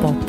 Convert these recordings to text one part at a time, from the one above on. pop.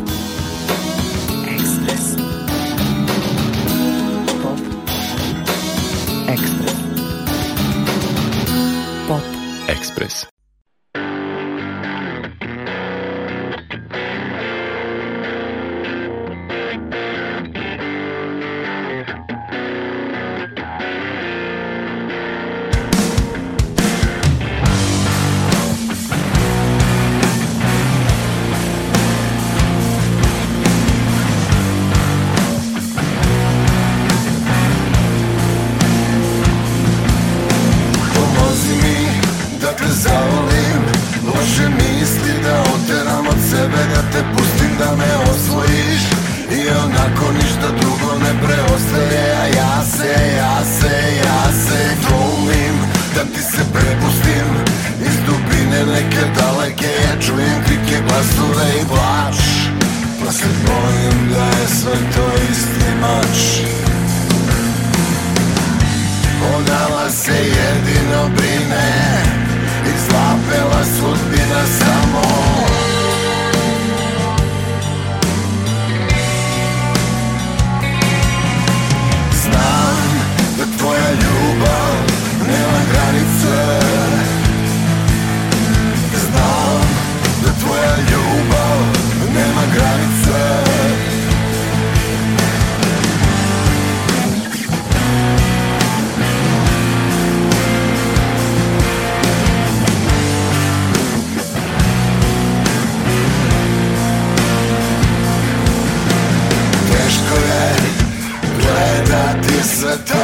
ne dati za to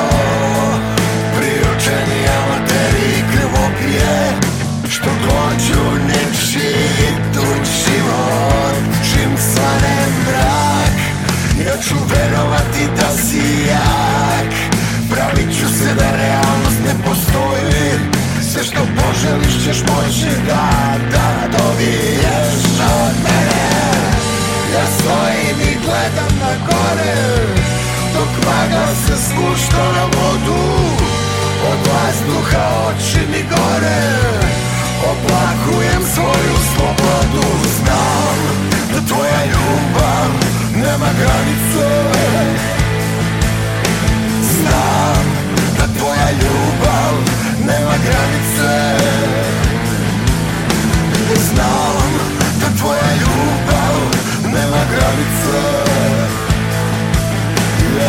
Priučeni amateri krvopije Što hoću nečiji tuđ život Čim svanem brak Ja ću verovati da si jak Pravit ću se da realnost ne postoji Sve što poželiš ćeš moći da, da dobiješ od mene Ja stojim i gledam na gore Dok magla se spušta na vodu Od vazduha oči mi gore Oplakujem svoju slobodu Znam da tvoja ljubav nema granice Znam da tvoja ljubav nema granice Znam da tvoja ljubav nema granice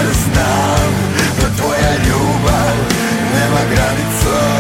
znam da tvoja ljubav nema granica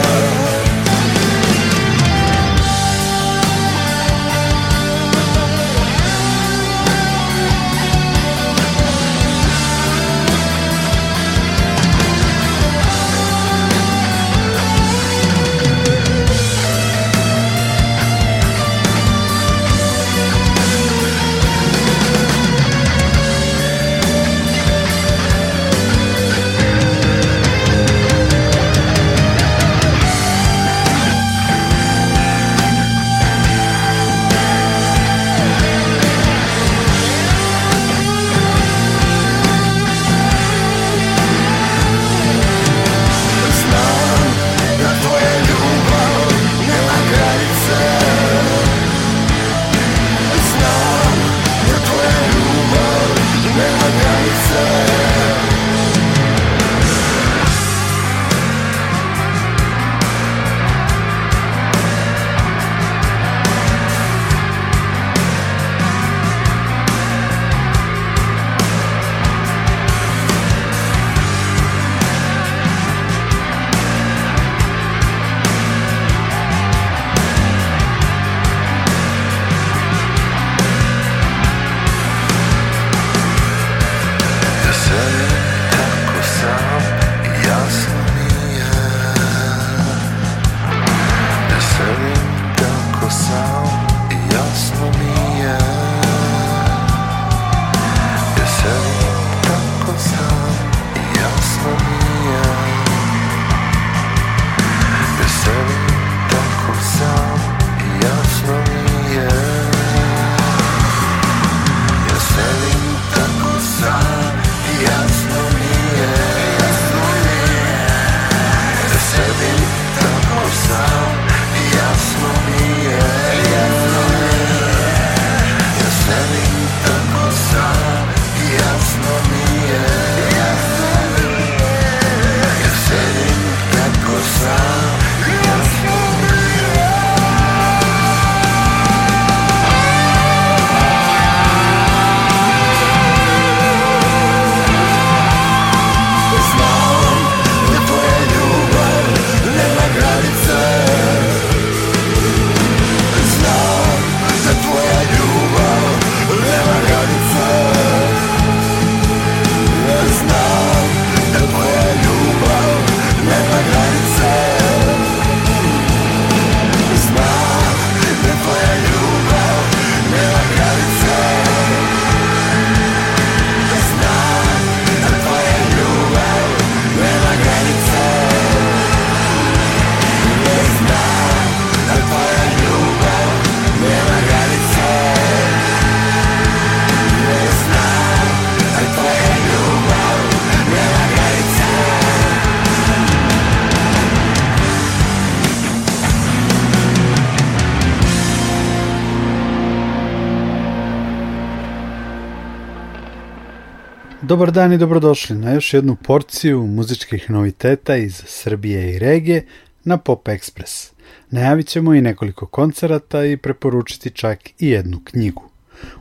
Dobar dan i dobrodošli na još jednu porciju muzičkih noviteta iz Srbije i regije na Pop Express. Najavit ćemo i nekoliko koncerata i preporučiti čak i jednu knjigu.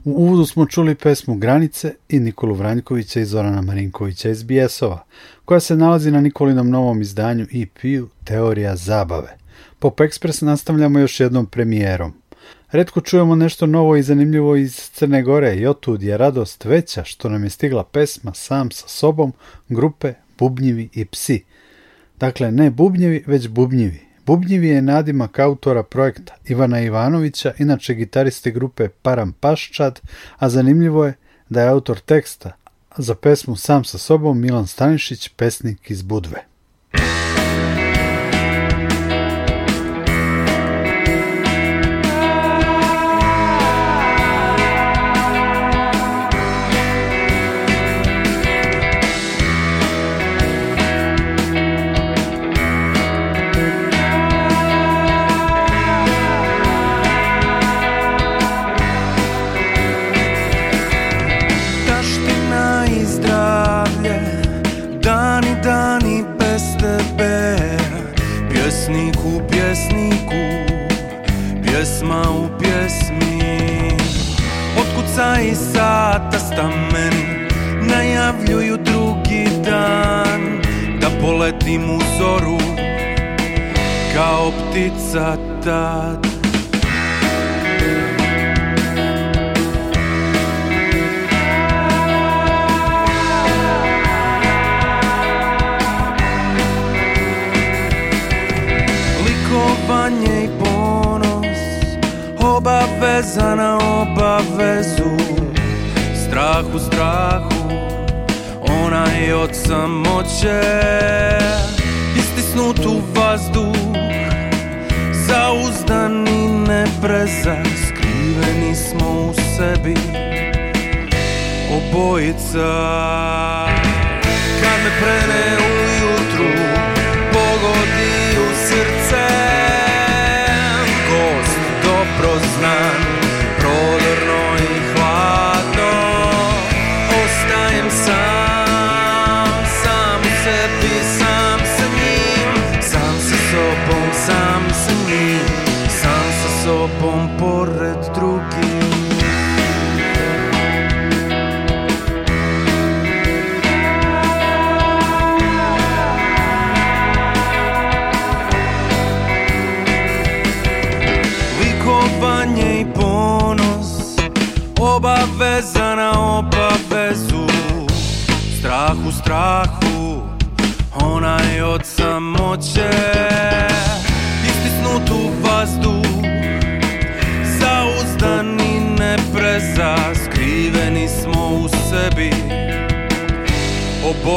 U uvodu smo čuli pesmu Granice i Nikolu Vranjkovića i Zorana Marinkovića iz Bijesova, koja se nalazi na Nikolinom novom izdanju EP-u Teorija zabave. Pop Express nastavljamo još jednom premijerom – Redko čujemo nešto novo i zanimljivo iz Crne Gore i otud je radost veća što nam je stigla pesma sam sa sobom grupe Bubnjivi i psi. Dakle, ne bubnjivi, već Bubnjivi. Bubnjivi je nadimak autora projekta Ivana Ivanovića, inače gitariste grupe Param Paščad, a zanimljivo je da je autor teksta za pesmu Sam sa sobom Milan Stanišić, pesnik iz Budve.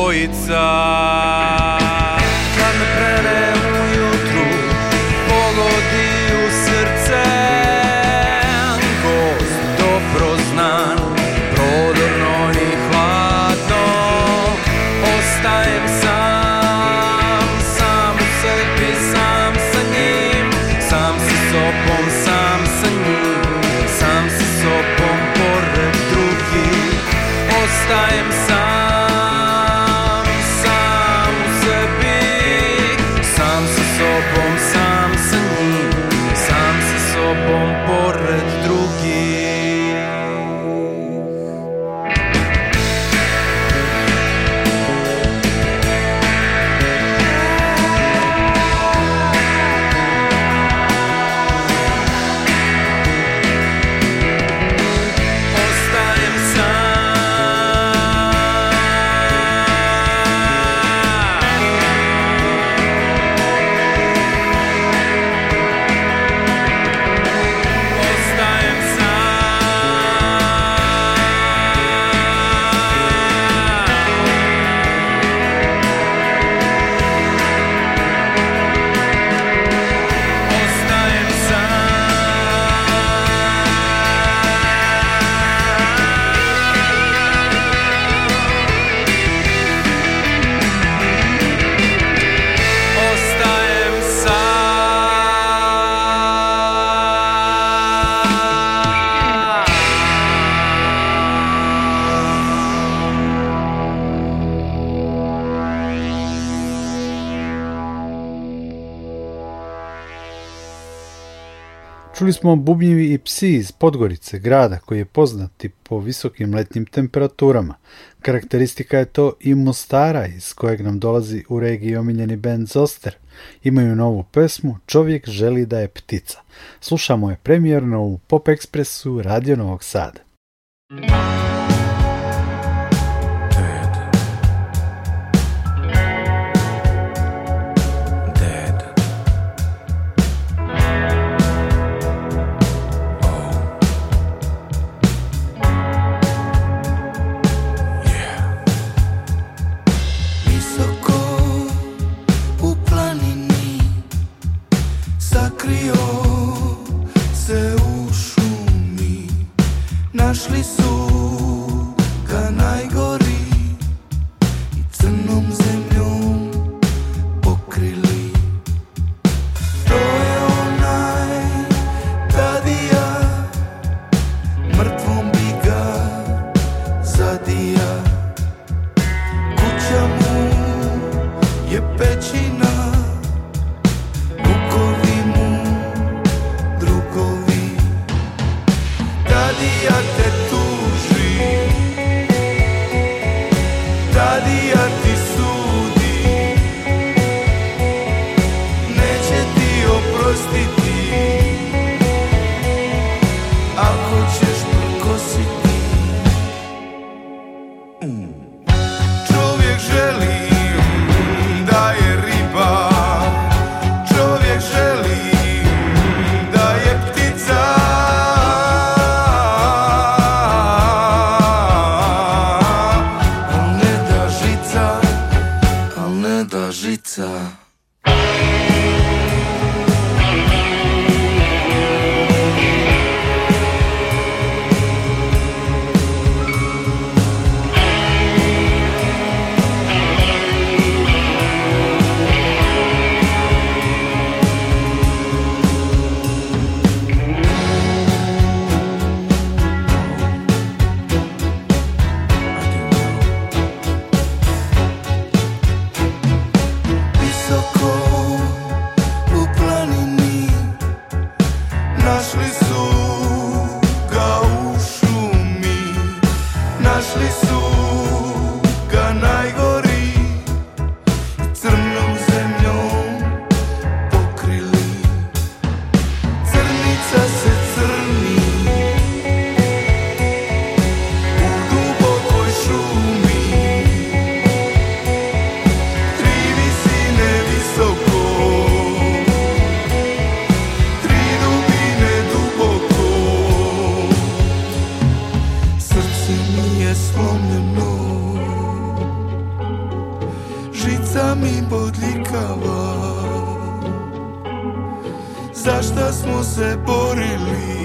боится. Slušali smo Bubnjevi i psi iz Podgorice, grada koji je poznati po visokim letnjim temperaturama. Karakteristika je to i Mostara iz kojeg nam dolazi u regiji omiljeni band Zoster. Imaju novu pesmu Čovjek želi da je ptica. Slušamo je premijerno u Pop Ekspresu Radio Novog Sada. smo se borili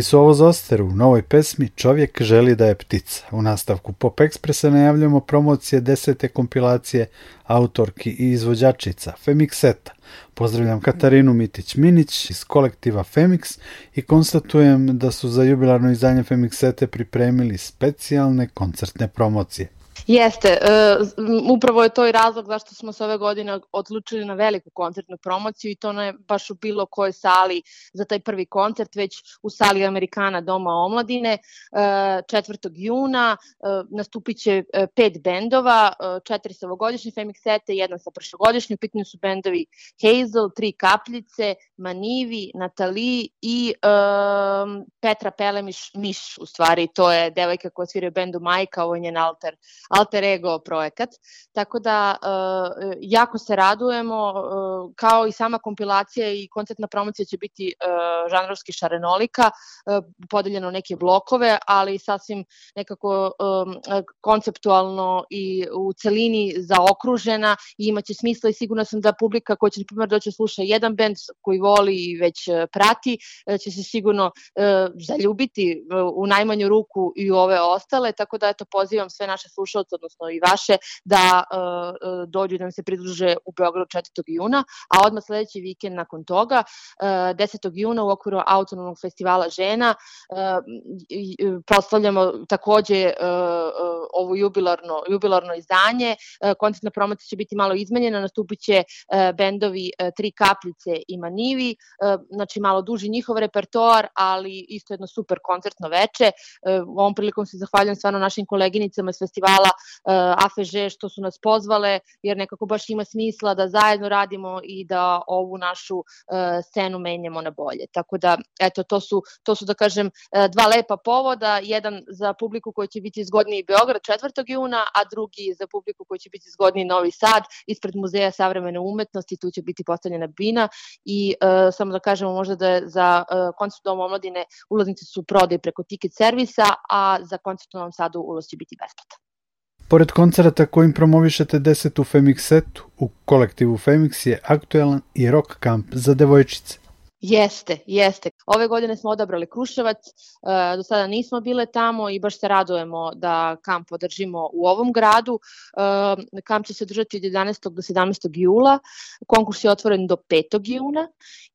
Bili su ovo Zoster u novoj pesmi Čovjek želi da je ptica. U nastavku Pop Expressa najavljamo promocije desete kompilacije autorki i izvođačica Femixeta. Pozdravljam Katarinu Mitić-Minić iz kolektiva Femix i konstatujem da su za jubilarno izdanje Femiksete pripremili specijalne koncertne promocije. Jeste, uh, upravo je to i razlog zašto smo se ove godine odlučili na veliku koncertnu promociju i to ne baš u bilo kojoj sali za taj prvi koncert, već u sali Amerikana Doma omladine. Uh, e, 4. juna uh, nastupit će pet bendova, četiri sa ovogodišnje Femik sete, jedan sa prošlogodišnje, u pitanju su bendovi Hazel, Tri kapljice, Manivi, Natali i um, Petra Pelemiš Miš, u stvari, to je devojka koja svira u bendu Majka, ovo je njen alter alter ego projekat. Tako da uh, jako se radujemo, uh, kao i sama kompilacija i koncertna promocija će biti uh, žanrovski šarenolika, uh, podeljeno u neke blokove, ali sasvim nekako um, konceptualno i u celini zaokružena i imaće smisla i sigurno sam da publika koja će, na primjer, doći da sluša jedan bend koji voli i već prati, će se sigurno uh, zaljubiti uh, u najmanju ruku i u ove ostale, tako da eto pozivam sve naše slušalce slušalce, odnosno i vaše, da uh, dođu da nam se pridruže u Beogradu 4. juna, a odmah sledeći vikend nakon toga, uh, e, 10. juna u okviru Autonomnog festivala žena, uh, proslavljamo takođe ovo jubilarno, jubilarno izdanje, koncertna promocija će biti malo izmenjena, nastupit će bendovi Tri kapljice i Manivi, znači malo duži njihov repertoar, ali isto jedno super koncertno veče. Ovom prilikom se zahvaljam stvarno našim koleginicama iz festivala E, AFŽ što su nas pozvale, jer nekako baš ima smisla da zajedno radimo i da ovu našu e, scenu menjamo na bolje. Tako da, eto, to su, to su da kažem, e, dva lepa povoda, jedan za publiku koji će biti zgodniji Beograd 4. juna, a drugi za publiku koji će biti zgodniji Novi Sad, ispred Muzeja savremene umetnosti, tu će biti postavljena bina i e, samo da kažemo možda da je za e, koncert Doma omladine ulaznice su prodaje preko ticket servisa, a za koncert u Novom Sadu ulaz će biti besplatan. Pored koncerata kojim promovišete 10. Femix setu, u kolektivu Femix je aktuelan i rock camp za devojčice. Jeste, jeste. Ove godine smo odabrali Kruševac, e, do sada nismo bile tamo i baš se radujemo da kamp održimo u ovom gradu. E, kamp će se održati od 11. do 17. jula, konkurs je otvoren do 5. juna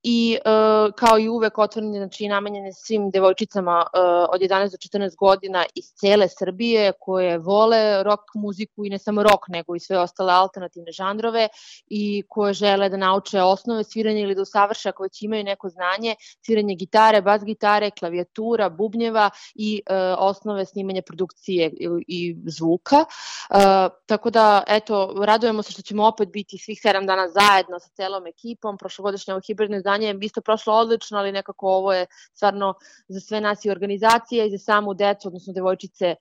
i e, kao i uvek otvoren je znači, namenjen svim devojčicama od 11 do 14 godina iz cele Srbije koje vole rock muziku i ne samo rock nego i sve ostale alternativne žanrove i koje žele da nauče osnove sviranja ili da usavrša koje će imaju neko znanje, sviranje gitare, bas gitare, klavijatura, bubnjeva i e, osnove snimanja produkcije i, i zvuka. E, tako da, eto, radujemo se što ćemo opet biti svih sedam dana zajedno sa celom ekipom. Prošlogodišnje ovo hibridno izdanje je isto prošlo odlično, ali nekako ovo je stvarno za sve nas i organizacije i za samu decu, odnosno devojčice, e,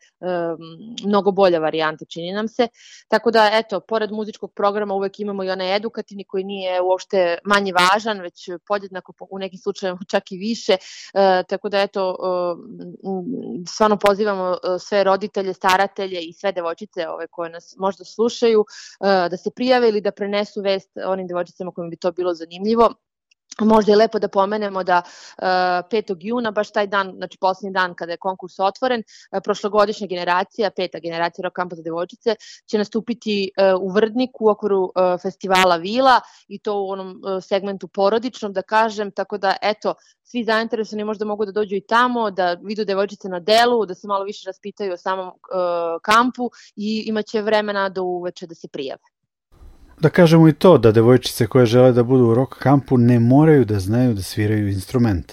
mnogo bolja varijanta, čini nam se. Tako da, eto, pored muzičkog programa uvek imamo i onaj edukativni koji nije uopšte manje važan, već podjednako u nekim slučajevima čak i više, e, tako da eto, e, stvarno pozivamo e, sve roditelje, staratelje i sve devojčice ove koje nas možda slušaju da se prijave ili da prenesu vest onim devojčicama kojima bi to bilo zanimljivo Možda je lepo da pomenemo da 5. E, juna, baš taj dan, znači poslednji dan kada je konkurs otvoren, e, prošlogodišnja generacija, peta generacija Rock Kampa za devojčice, će nastupiti e, u Vrdniku u okviru festivala Vila i to u onom segmentu porodičnom, da kažem, tako da eto, svi zainteresovani možda mogu da dođu i tamo, da vidu devojčice na delu, da se malo više raspitaju o samom kampu i imaće vremena do uveče da se prijave. Da kažemo i to da devojčice koje žele da budu u rock kampu ne moraju da znaju da sviraju instrument.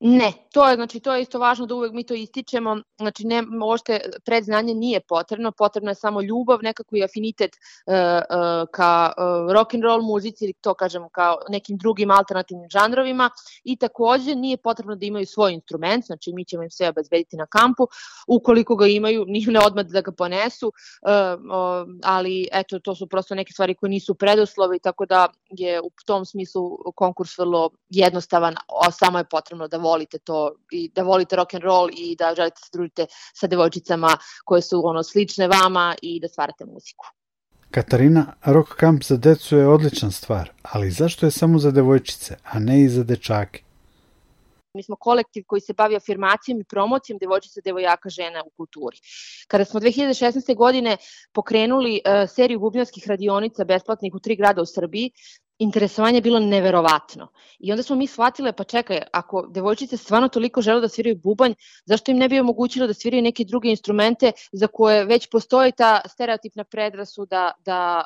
Ne, to je, znači, to je isto važno da uvek mi to ističemo, znači, ne, ošte predznanje nije potrebno, potrebno je samo ljubav, nekako i afinitet uh, uh, ka e, rock and roll muzici ili to kažemo kao nekim drugim alternativnim žanrovima i takođe nije potrebno da imaju svoj instrument, znači mi ćemo im sve obezbediti na kampu, ukoliko ga imaju, nije ne odmah da ga ponesu, e, o, ali eto, to su prosto neke stvari koje nisu preduslovi, tako da je u tom smislu konkurs vrlo jednostavan, a samo je potrebno da volite to i da volite rock and roll i da želite da se družite sa devojčicama koje su ono slične vama i da stvarate muziku. Katarina, rock kamp za decu je odlična stvar, ali zašto je samo za devojčice, a ne i za dečake? Mi smo kolektiv koji se bavi afirmacijom i promocijom devojčica, devojaka, žena u kulturi. Kada smo 2016. godine pokrenuli eh, seriju bubnjarskih radionica besplatnih u tri grada u Srbiji, interesovanje bilo neverovatno. I onda smo mi shvatile, pa čekaj, ako devojčice stvarno toliko žele da sviraju bubanj, zašto im ne bi omogućilo da sviraju neke druge instrumente za koje već postoji ta stereotipna predrasuda da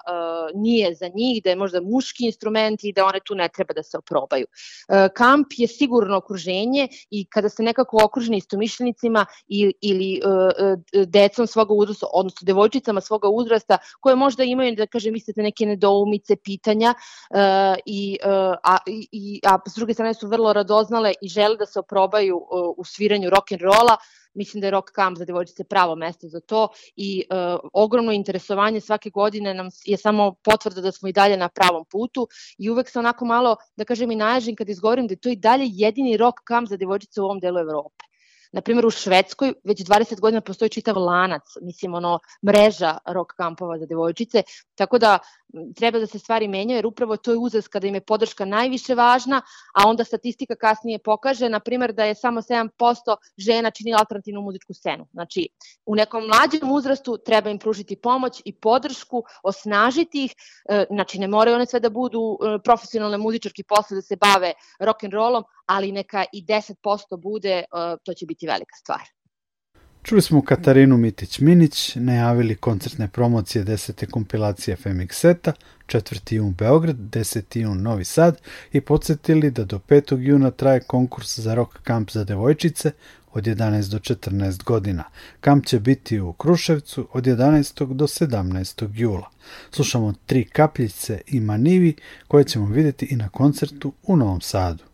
uh, nije za njih, da je možda muški instrument i da one tu ne treba da se oprobaju. Uh, kamp je sigurno okruženje i kada ste nekako okruženi istomišljenicima ili, ili e, uh, decom svoga uzrasta, odnosno devojčicama svoga uzrasta, koje možda imaju, da kažem, mislite neke nedoumice, pitanja, uh, E, i, e, a, i, a s druge strane su vrlo radoznale i žele da se oprobaju e, u sviranju rock'n'rolla, mislim da je Rock Camp za devojčice pravo mesto za to i e, ogromno interesovanje svake godine nam je samo potvrda da smo i dalje na pravom putu i uvek se onako malo, da kažem i naježim kad izgovorim da je to i dalje jedini Rock Camp za devojčice u ovom delu Evrope. Na primjer, u Švedskoj već 20 godina postoji čitav lanac, mislim, ono, mreža rock kampova za devojčice, tako da treba da se stvari menjaju, jer upravo to je uzas kada im je podrška najviše važna, a onda statistika kasnije pokaže, na primjer, da je samo 7% žena čini alternativnu muzičku scenu. Znači, u nekom mlađem uzrastu treba im pružiti pomoć i podršku, osnažiti ih, e, znači ne moraju one sve da budu e, profesionalne muzičarke posle da se bave rock'n'rollom, ali neka i 10% bude, e, to će biti velika stvar. Čuli smo Katarinu Mitić-Minić, najavili koncertne promocije 10. kompilacije FMX seta, 4. jun Beograd, 10. jun Novi Sad i podsjetili da do 5. juna traje konkurs za rock kamp za devojčice od 11 do 14 godina. Kamp će biti u Kruševcu od 11. do 17. jula. Slušamo tri kapljice i manivi koje ćemo videti i na koncertu u Novom Sadu.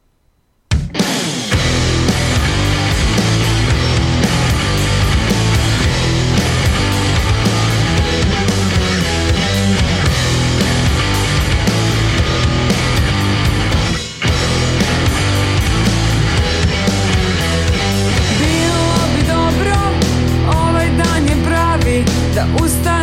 usta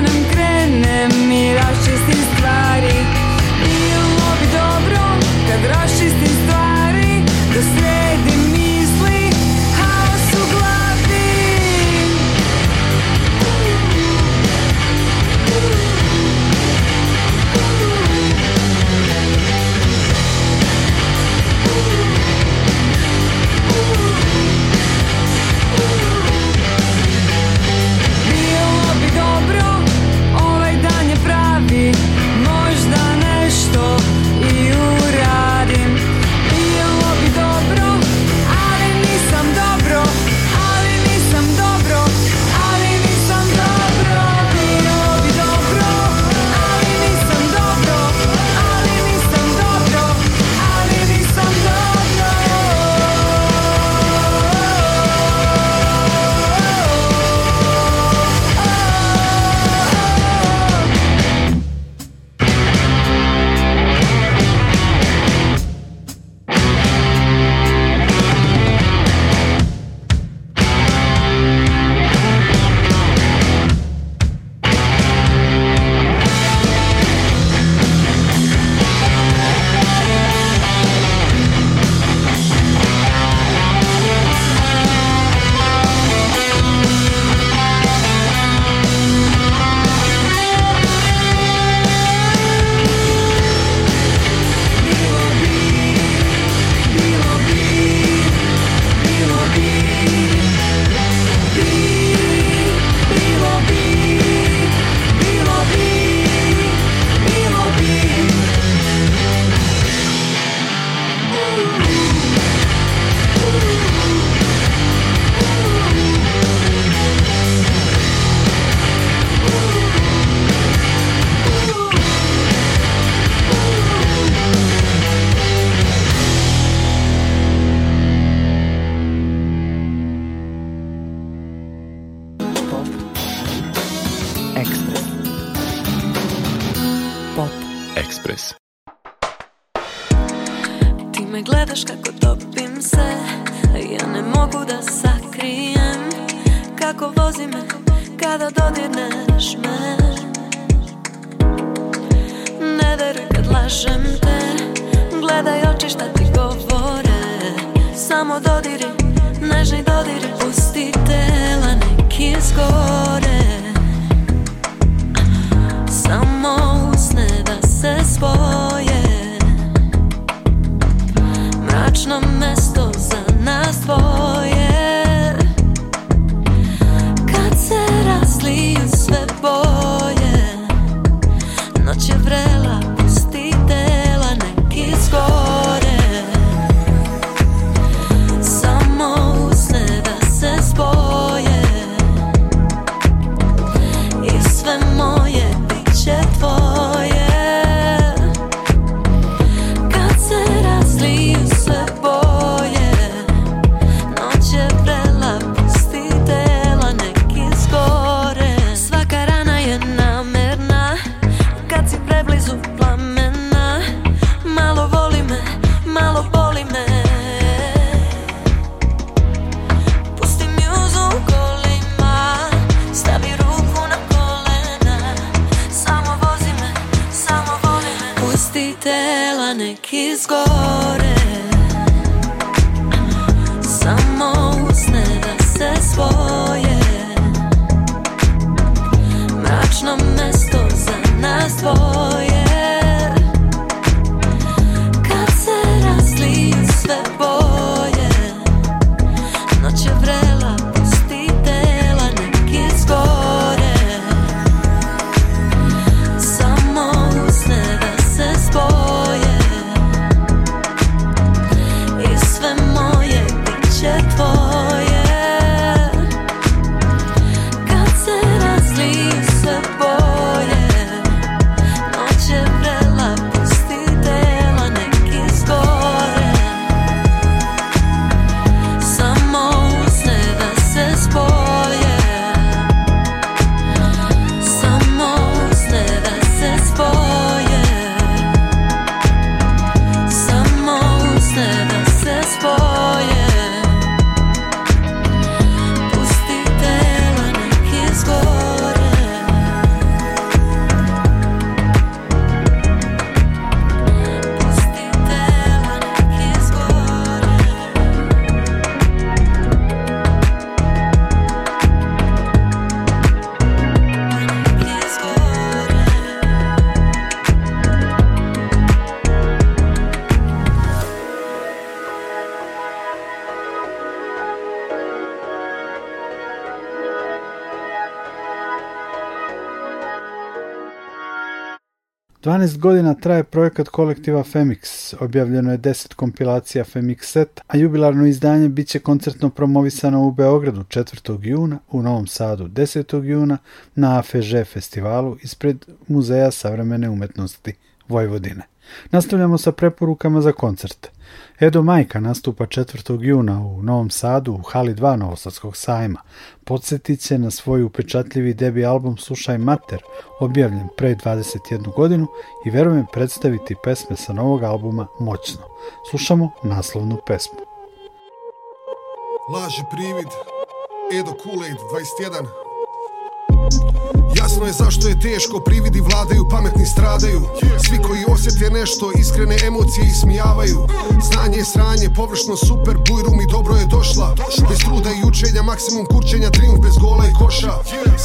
12 godina traje projekat kolektiva Femix, objavljeno je 10 kompilacija Femix seta, a jubilarno izdanje bit će koncertno promovisano u Beogradu 4. juna, u Novom Sadu 10. juna, na AFŽ festivalu ispred Muzeja savremene umetnosti Vojvodine. Nastavljamo sa preporukama za koncert. Edo Majka nastupa 4. juna u Novom Sadu u hali 2 Novosadskog sajma. Podsjetit će na svoj upečatljivi debi album Slušaj Mater, objavljen pre 21 godinu i verujem predstaviti pesme sa novog albuma Moćno. Slušamo naslovnu pesmu. Laži privid, Edo Kool-Aid 21 Jasno je zašto je teško, prividi vladaju, pametni stradaju Svi koji osjete nešto, iskrene emocije ih smijavaju Znanje je sranje, površno super, bujrum i dobro je došla Bez truda i učenja, maksimum kurčenja, triumf bez gola i koša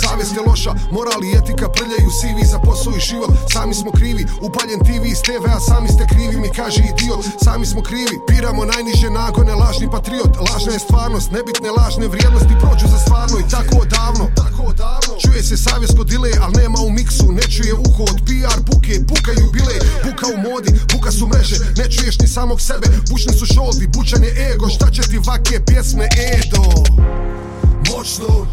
Savest je loša, moral i etika prljaju, sivi za posao i život Sami smo krivi, upaljen TV iz TV-a, sami ste krivi, mi kaže idiot Sami smo krivi, piramo najniže nagone, lažni patriot Lažna je stvarnost, nebitne lažne vrijednosti prođu za stvarno i tako odavno Čuje se savjest disco delay Al nema u miksu, ne čuje uho od PR buke Bukaju bile, buka u modi, buka su mreže Ne čuješ ni samog sebe, bučni su šolbi Bučan je ego, šta će ti vake pjesme Edo Moćno,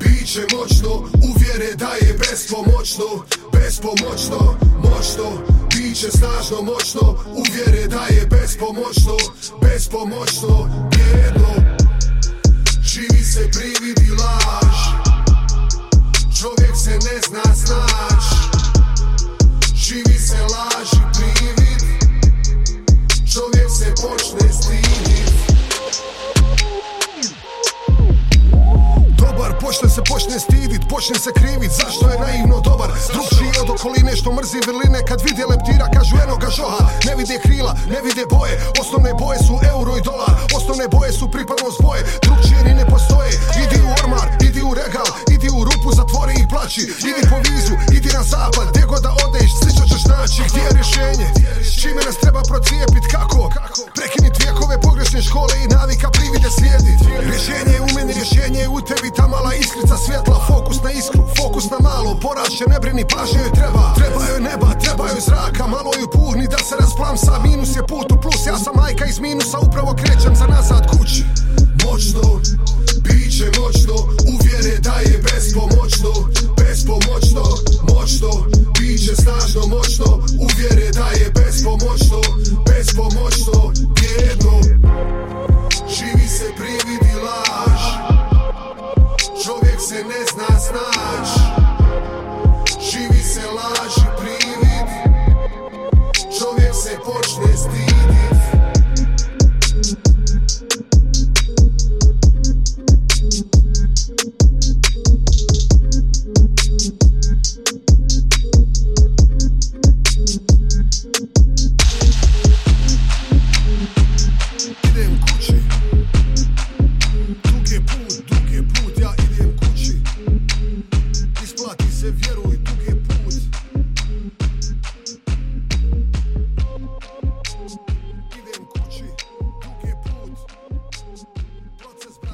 biće moćno Uvjere da je bespomoćno Bespomoćno, moćno Biće snažno, moćno Uvjere da je bespomoćno Bespomoćno, jedno Čini se prividi laž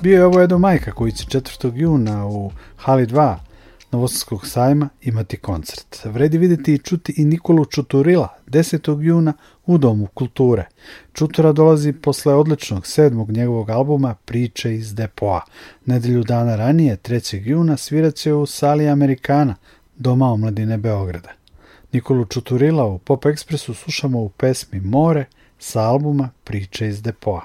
Bio je ovo Edo Majka koji će 4. juna u Hali 2 Novosadskog sajma imati koncert. Vredi videti i čuti i Nikolu Čuturila 10. juna u Domu kulture. Čutura dolazi posle odličnog sedmog njegovog albuma Priče iz depoa. Nedelju dana ranije, 3. juna, sviraće u sali Amerikana, Doma omladine Beograda. Nikolu Čuturila u Pop Ekspresu slušamo u pesmi More sa albuma Priče iz depoa.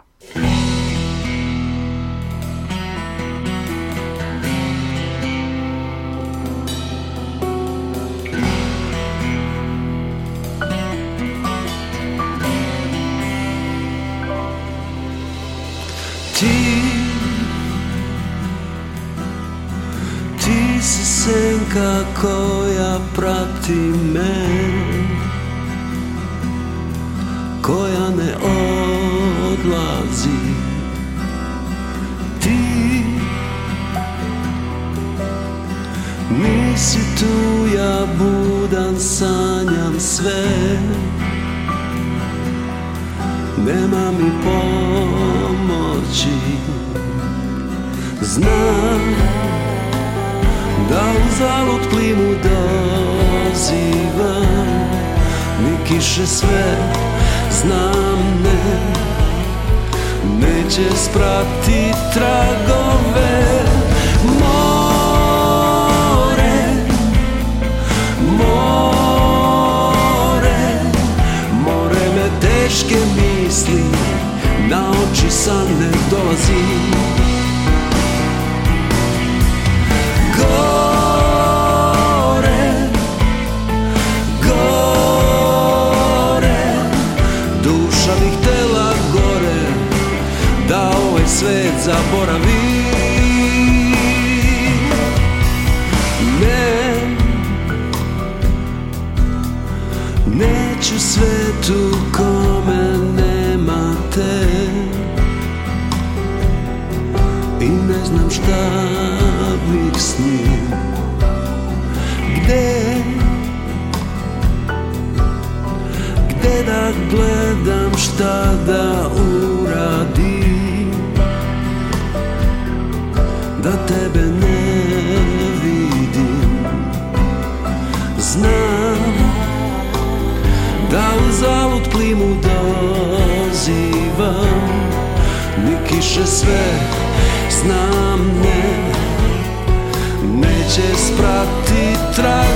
slika koja prati me Koja ne odlazi Ti Nisi tu ja budan sanjam sve Nema mi pomoći Znam Da uzalud klimu dozivam Ni kiše sve znam ne Neće sprati tragove More, more More me teške misli Na oči san ne dolazi Go zaboravi Ne, neću svetu kome nema te I ne znam šta bih s njim Gde, gde da gledam šta sve Znam ne Neće sprati traj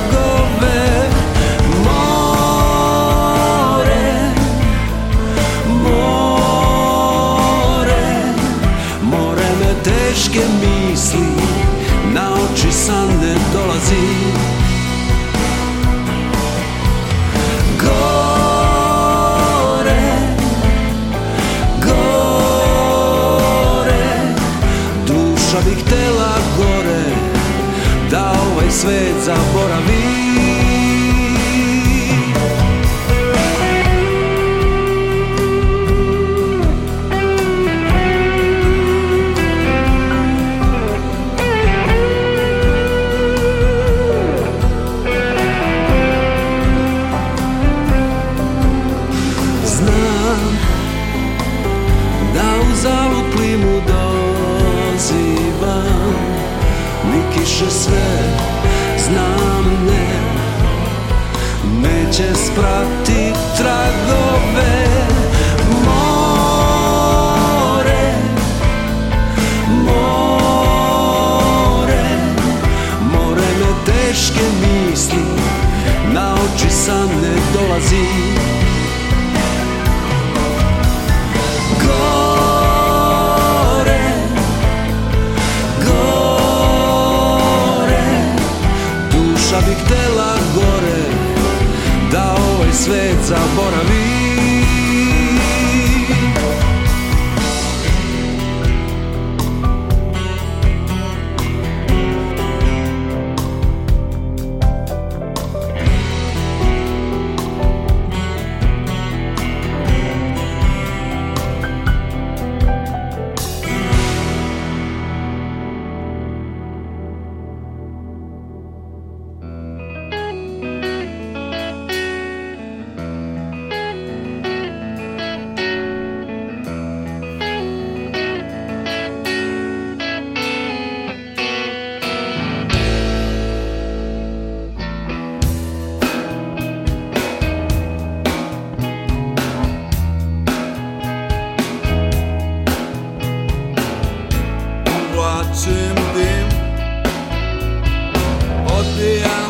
svet zaboravi czym dym Odbijam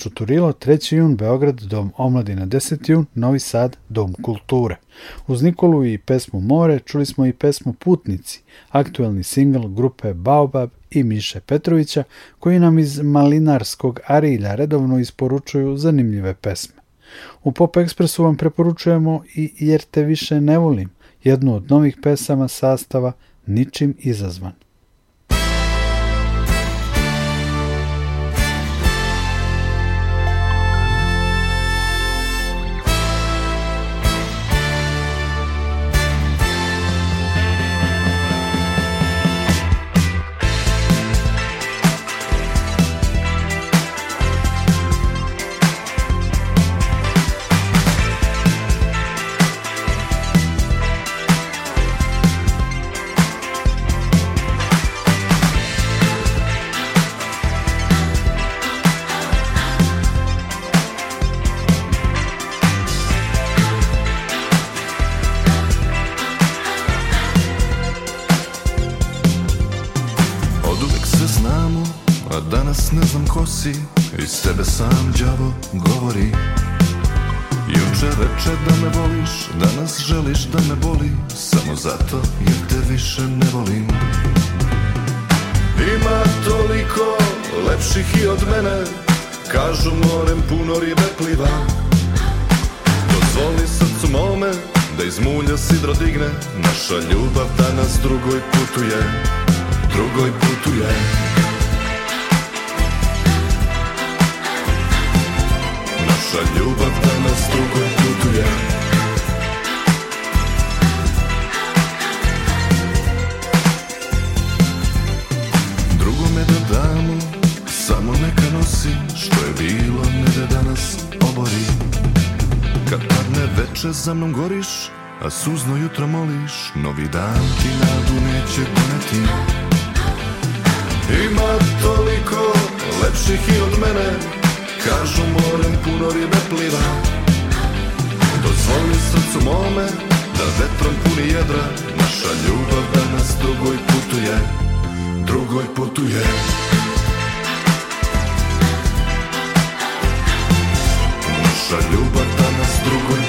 Čuturilo, 3. jun, Beograd, Dom omladina, 10. jun, Novi Sad, Dom kulture. Uz Nikolu i pesmu More čuli smo i pesmu Putnici, aktuelni singl grupe Baobab i Miše Petrovića, koji nam iz malinarskog arilja redovno isporučuju zanimljive pesme. U Pop Ekspresu vam preporučujemo i Jer te više ne volim, jednu od novih pesama sastava Ničim izazvan. danas ne znam ko si Iz tebe sam đavo govori Juče reče da me voliš Danas želiš da me boli Samo zato jer te više ne volim Ima toliko lepših i od mene Kažu morem puno ribe pliva Dozvoli srcu mome da iz mulja sidro digne Naša ljubav danas drugoj putuje Drugoj putuje za ljubav danas drugoj putuje Drugome da damo, samo neka nosi Što je bilo, ne da danas obori Kad padne veče za mnom goriš A suzno jutro moliš Novi dan ti nadu neće poneti Ima toliko lepših i od mene Kažu morem puno ribe pliva Dozvoli srcu mome Da vetrom puni jedra Naša ljubav danas drugoj putuje Drugoj putuje Naša ljubav danas drugoj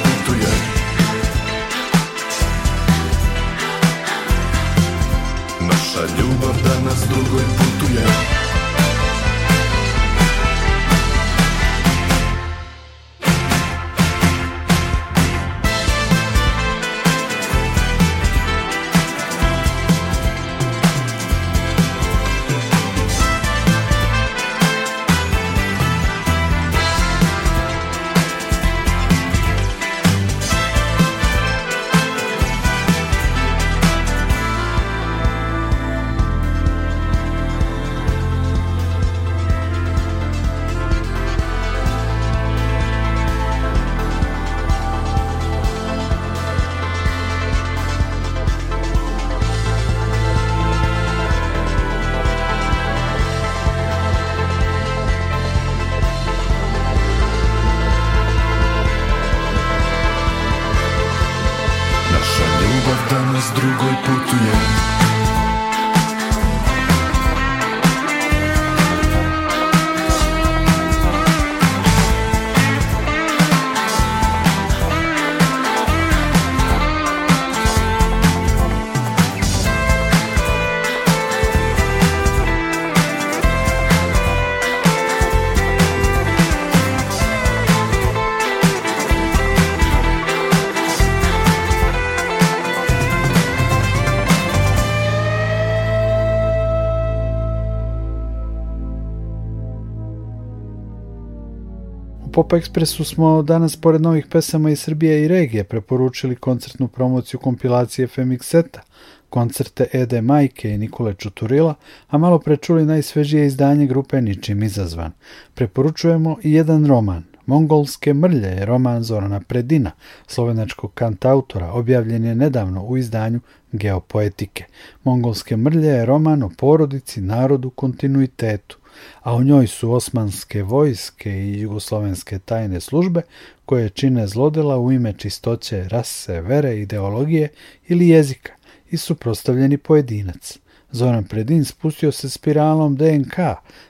Pop Expressu smo danas pored novih pesama iz Srbije i regije preporučili koncertnu promociju kompilacije FMX Seta, koncerte Ede Majke i Nikole Čuturila, a malo pre čuli najsvežije izdanje grupe Ničim izazvan. Preporučujemo i jedan roman, Mongolske mrlje je roman Zorana Predina, slovenačkog kantautora, objavljen je nedavno u izdanju Geopoetike. Mongolske mrlje je roman o porodici, narodu, kontinuitetu a u njoj su osmanske vojske i jugoslovenske tajne službe koje čine zlodela u ime čistoće, rase, vere, ideologije ili jezika i suprostavljeni pojedinac. Zoran Predin spustio se spiralom DNK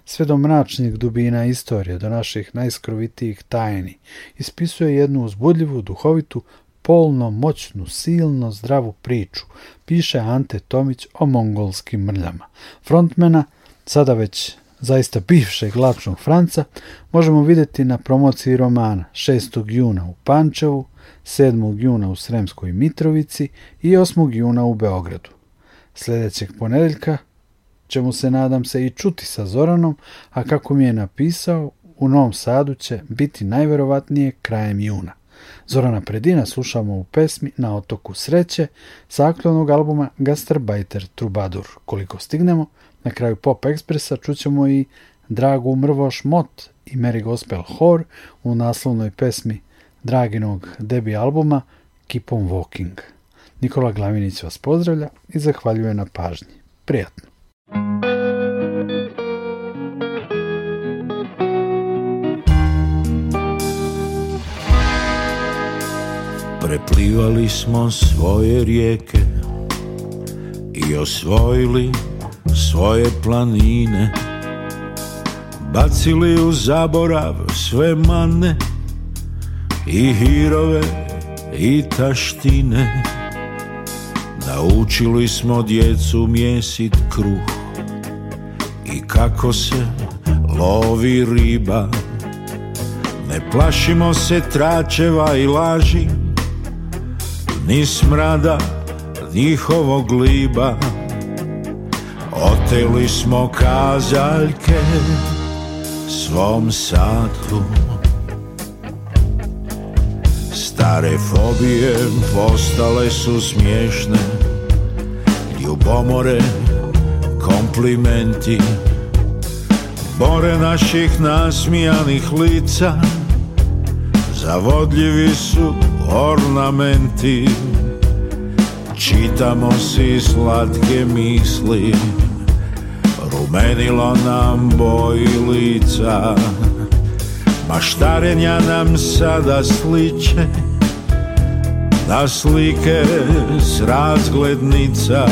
sve do mračnih dubina istorije, do naših najskrovitijih tajni. Ispisuje jednu uzbudljivu, duhovitu, polno, moćnu, silno, zdravu priču, piše Ante Tomić o mongolskim mrljama. Frontmena, sada već zaista bivšeg lačnog Franca, možemo videti na promociji romana 6. juna u Pančevu, 7. juna u Sremskoj Mitrovici i 8. juna u Beogradu. Sledećeg ponedeljka ćemo se nadam se i čuti sa Zoranom, a kako mi je napisao, u Novom Sadu će biti najverovatnije krajem juna. Zorana Predina slušamo u pesmi Na otoku sreće sa aktualnog albuma Gastarbeiter Trubadur. Koliko stignemo, Na kraju Pop Expressa čućemo i Dragu Mrvoš Mot i Mary Gospel Hor u naslovnoj pesmi Draginog debi albuma Keep on Walking. Nikola Glavinić vas pozdravlja i zahvaljuje na pažnji. Prijatno! Preplivali smo svoje rijeke i osvojili svoje planine Bacili u zaborav sve mane I hirove i taštine Naučili smo djecu mjesit kruh I kako se lovi riba Ne plašimo se tračeva i laži Ni smrada njihovog liba Platili smo kazaljke svom satu Stare fobije postale su smiješne Ljubomore, komplimenti Bore naših nasmijanih lica Zavodljivi su ornamenti Čitamo si slatke misli Promenilo nam boj lica Maštarenja nam sada sliče Na slike s razglednica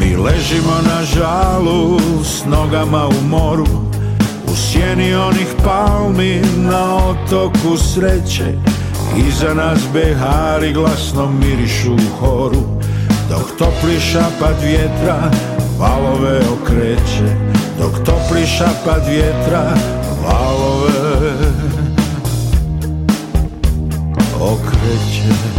Mi ležimo na žalu S nogama u moru U sjeni onih palmi Na otoku sreće Iza nas behari glasno mirišu u horu dok topli pad vjetra valove okreće dok topli pad vjetra valove okreće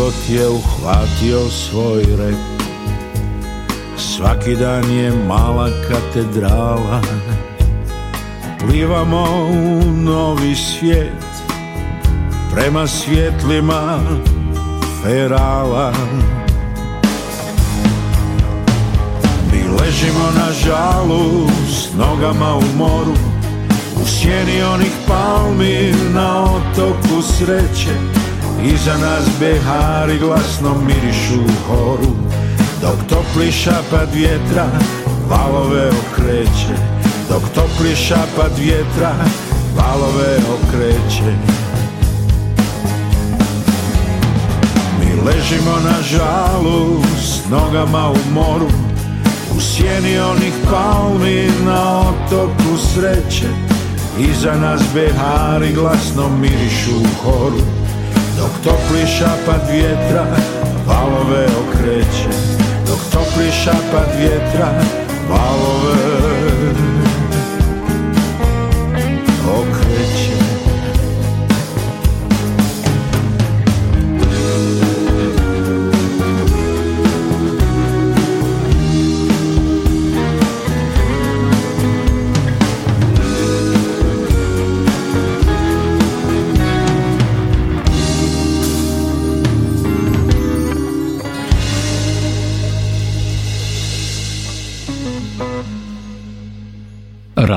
život je uhvatio svoj rep Svaki dan je mala katedrala Plivamo u novi svijet Prema svjetlima ferala Mi ležimo na žalu S nogama u moru U sjeni onih palmi Na otoku sreće Iza nas behari glasno mirišu horu Dok topli šapat vjetra valove okreće Dok topli šapat vjetra valove okreće Mi ležimo na žalu s nogama u moru U sjeni onih palmi na otoku sreće Iza nas behari glasno mirišu horu Dok topli šapat vjetra valove okreće Dok topli šapat vjetra valove okreće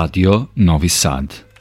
Radio Novi Sad.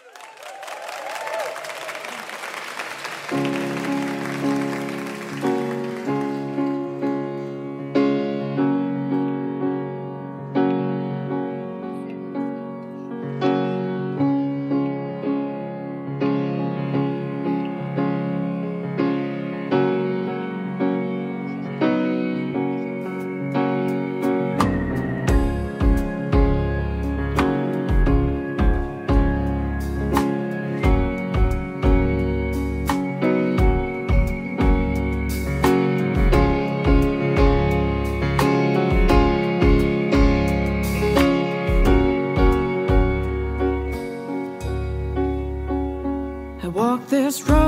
just run.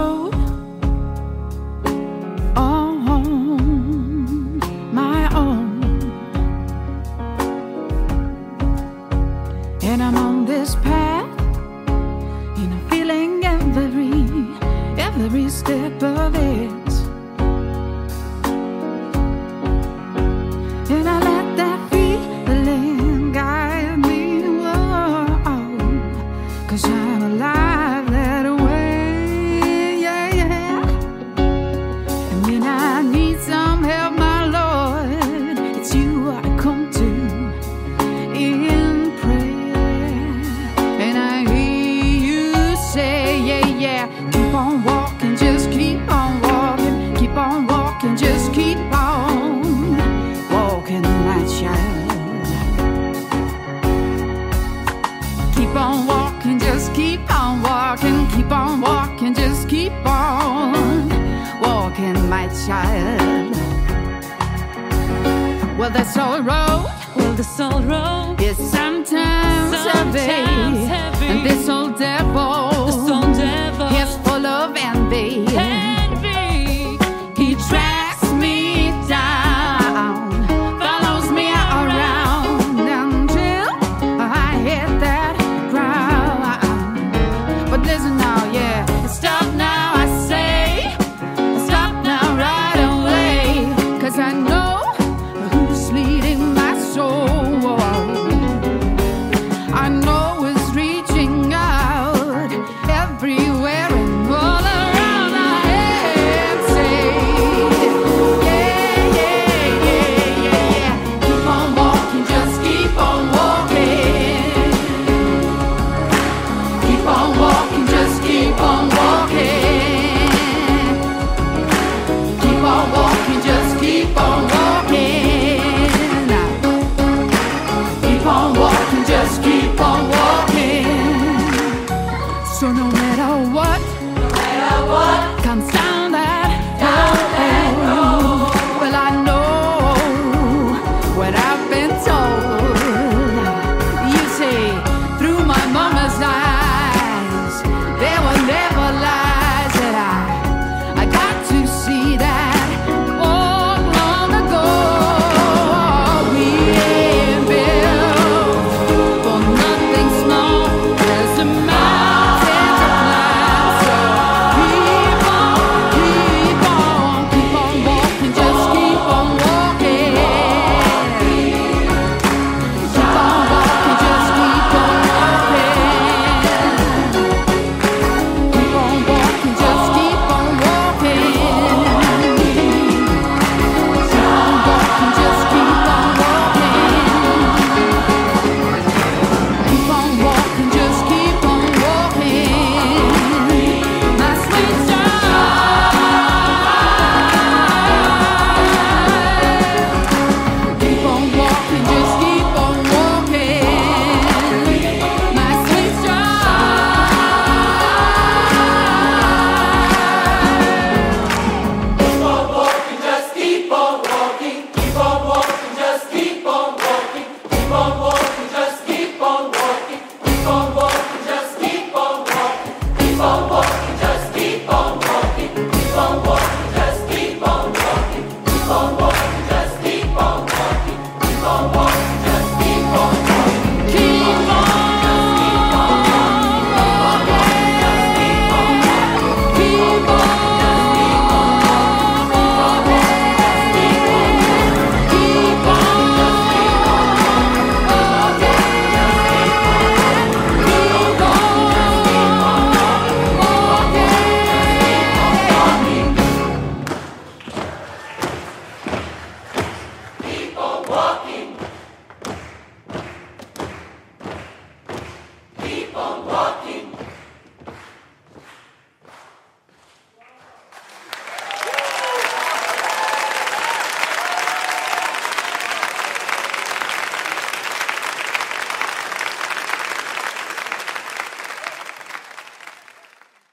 tomorrow.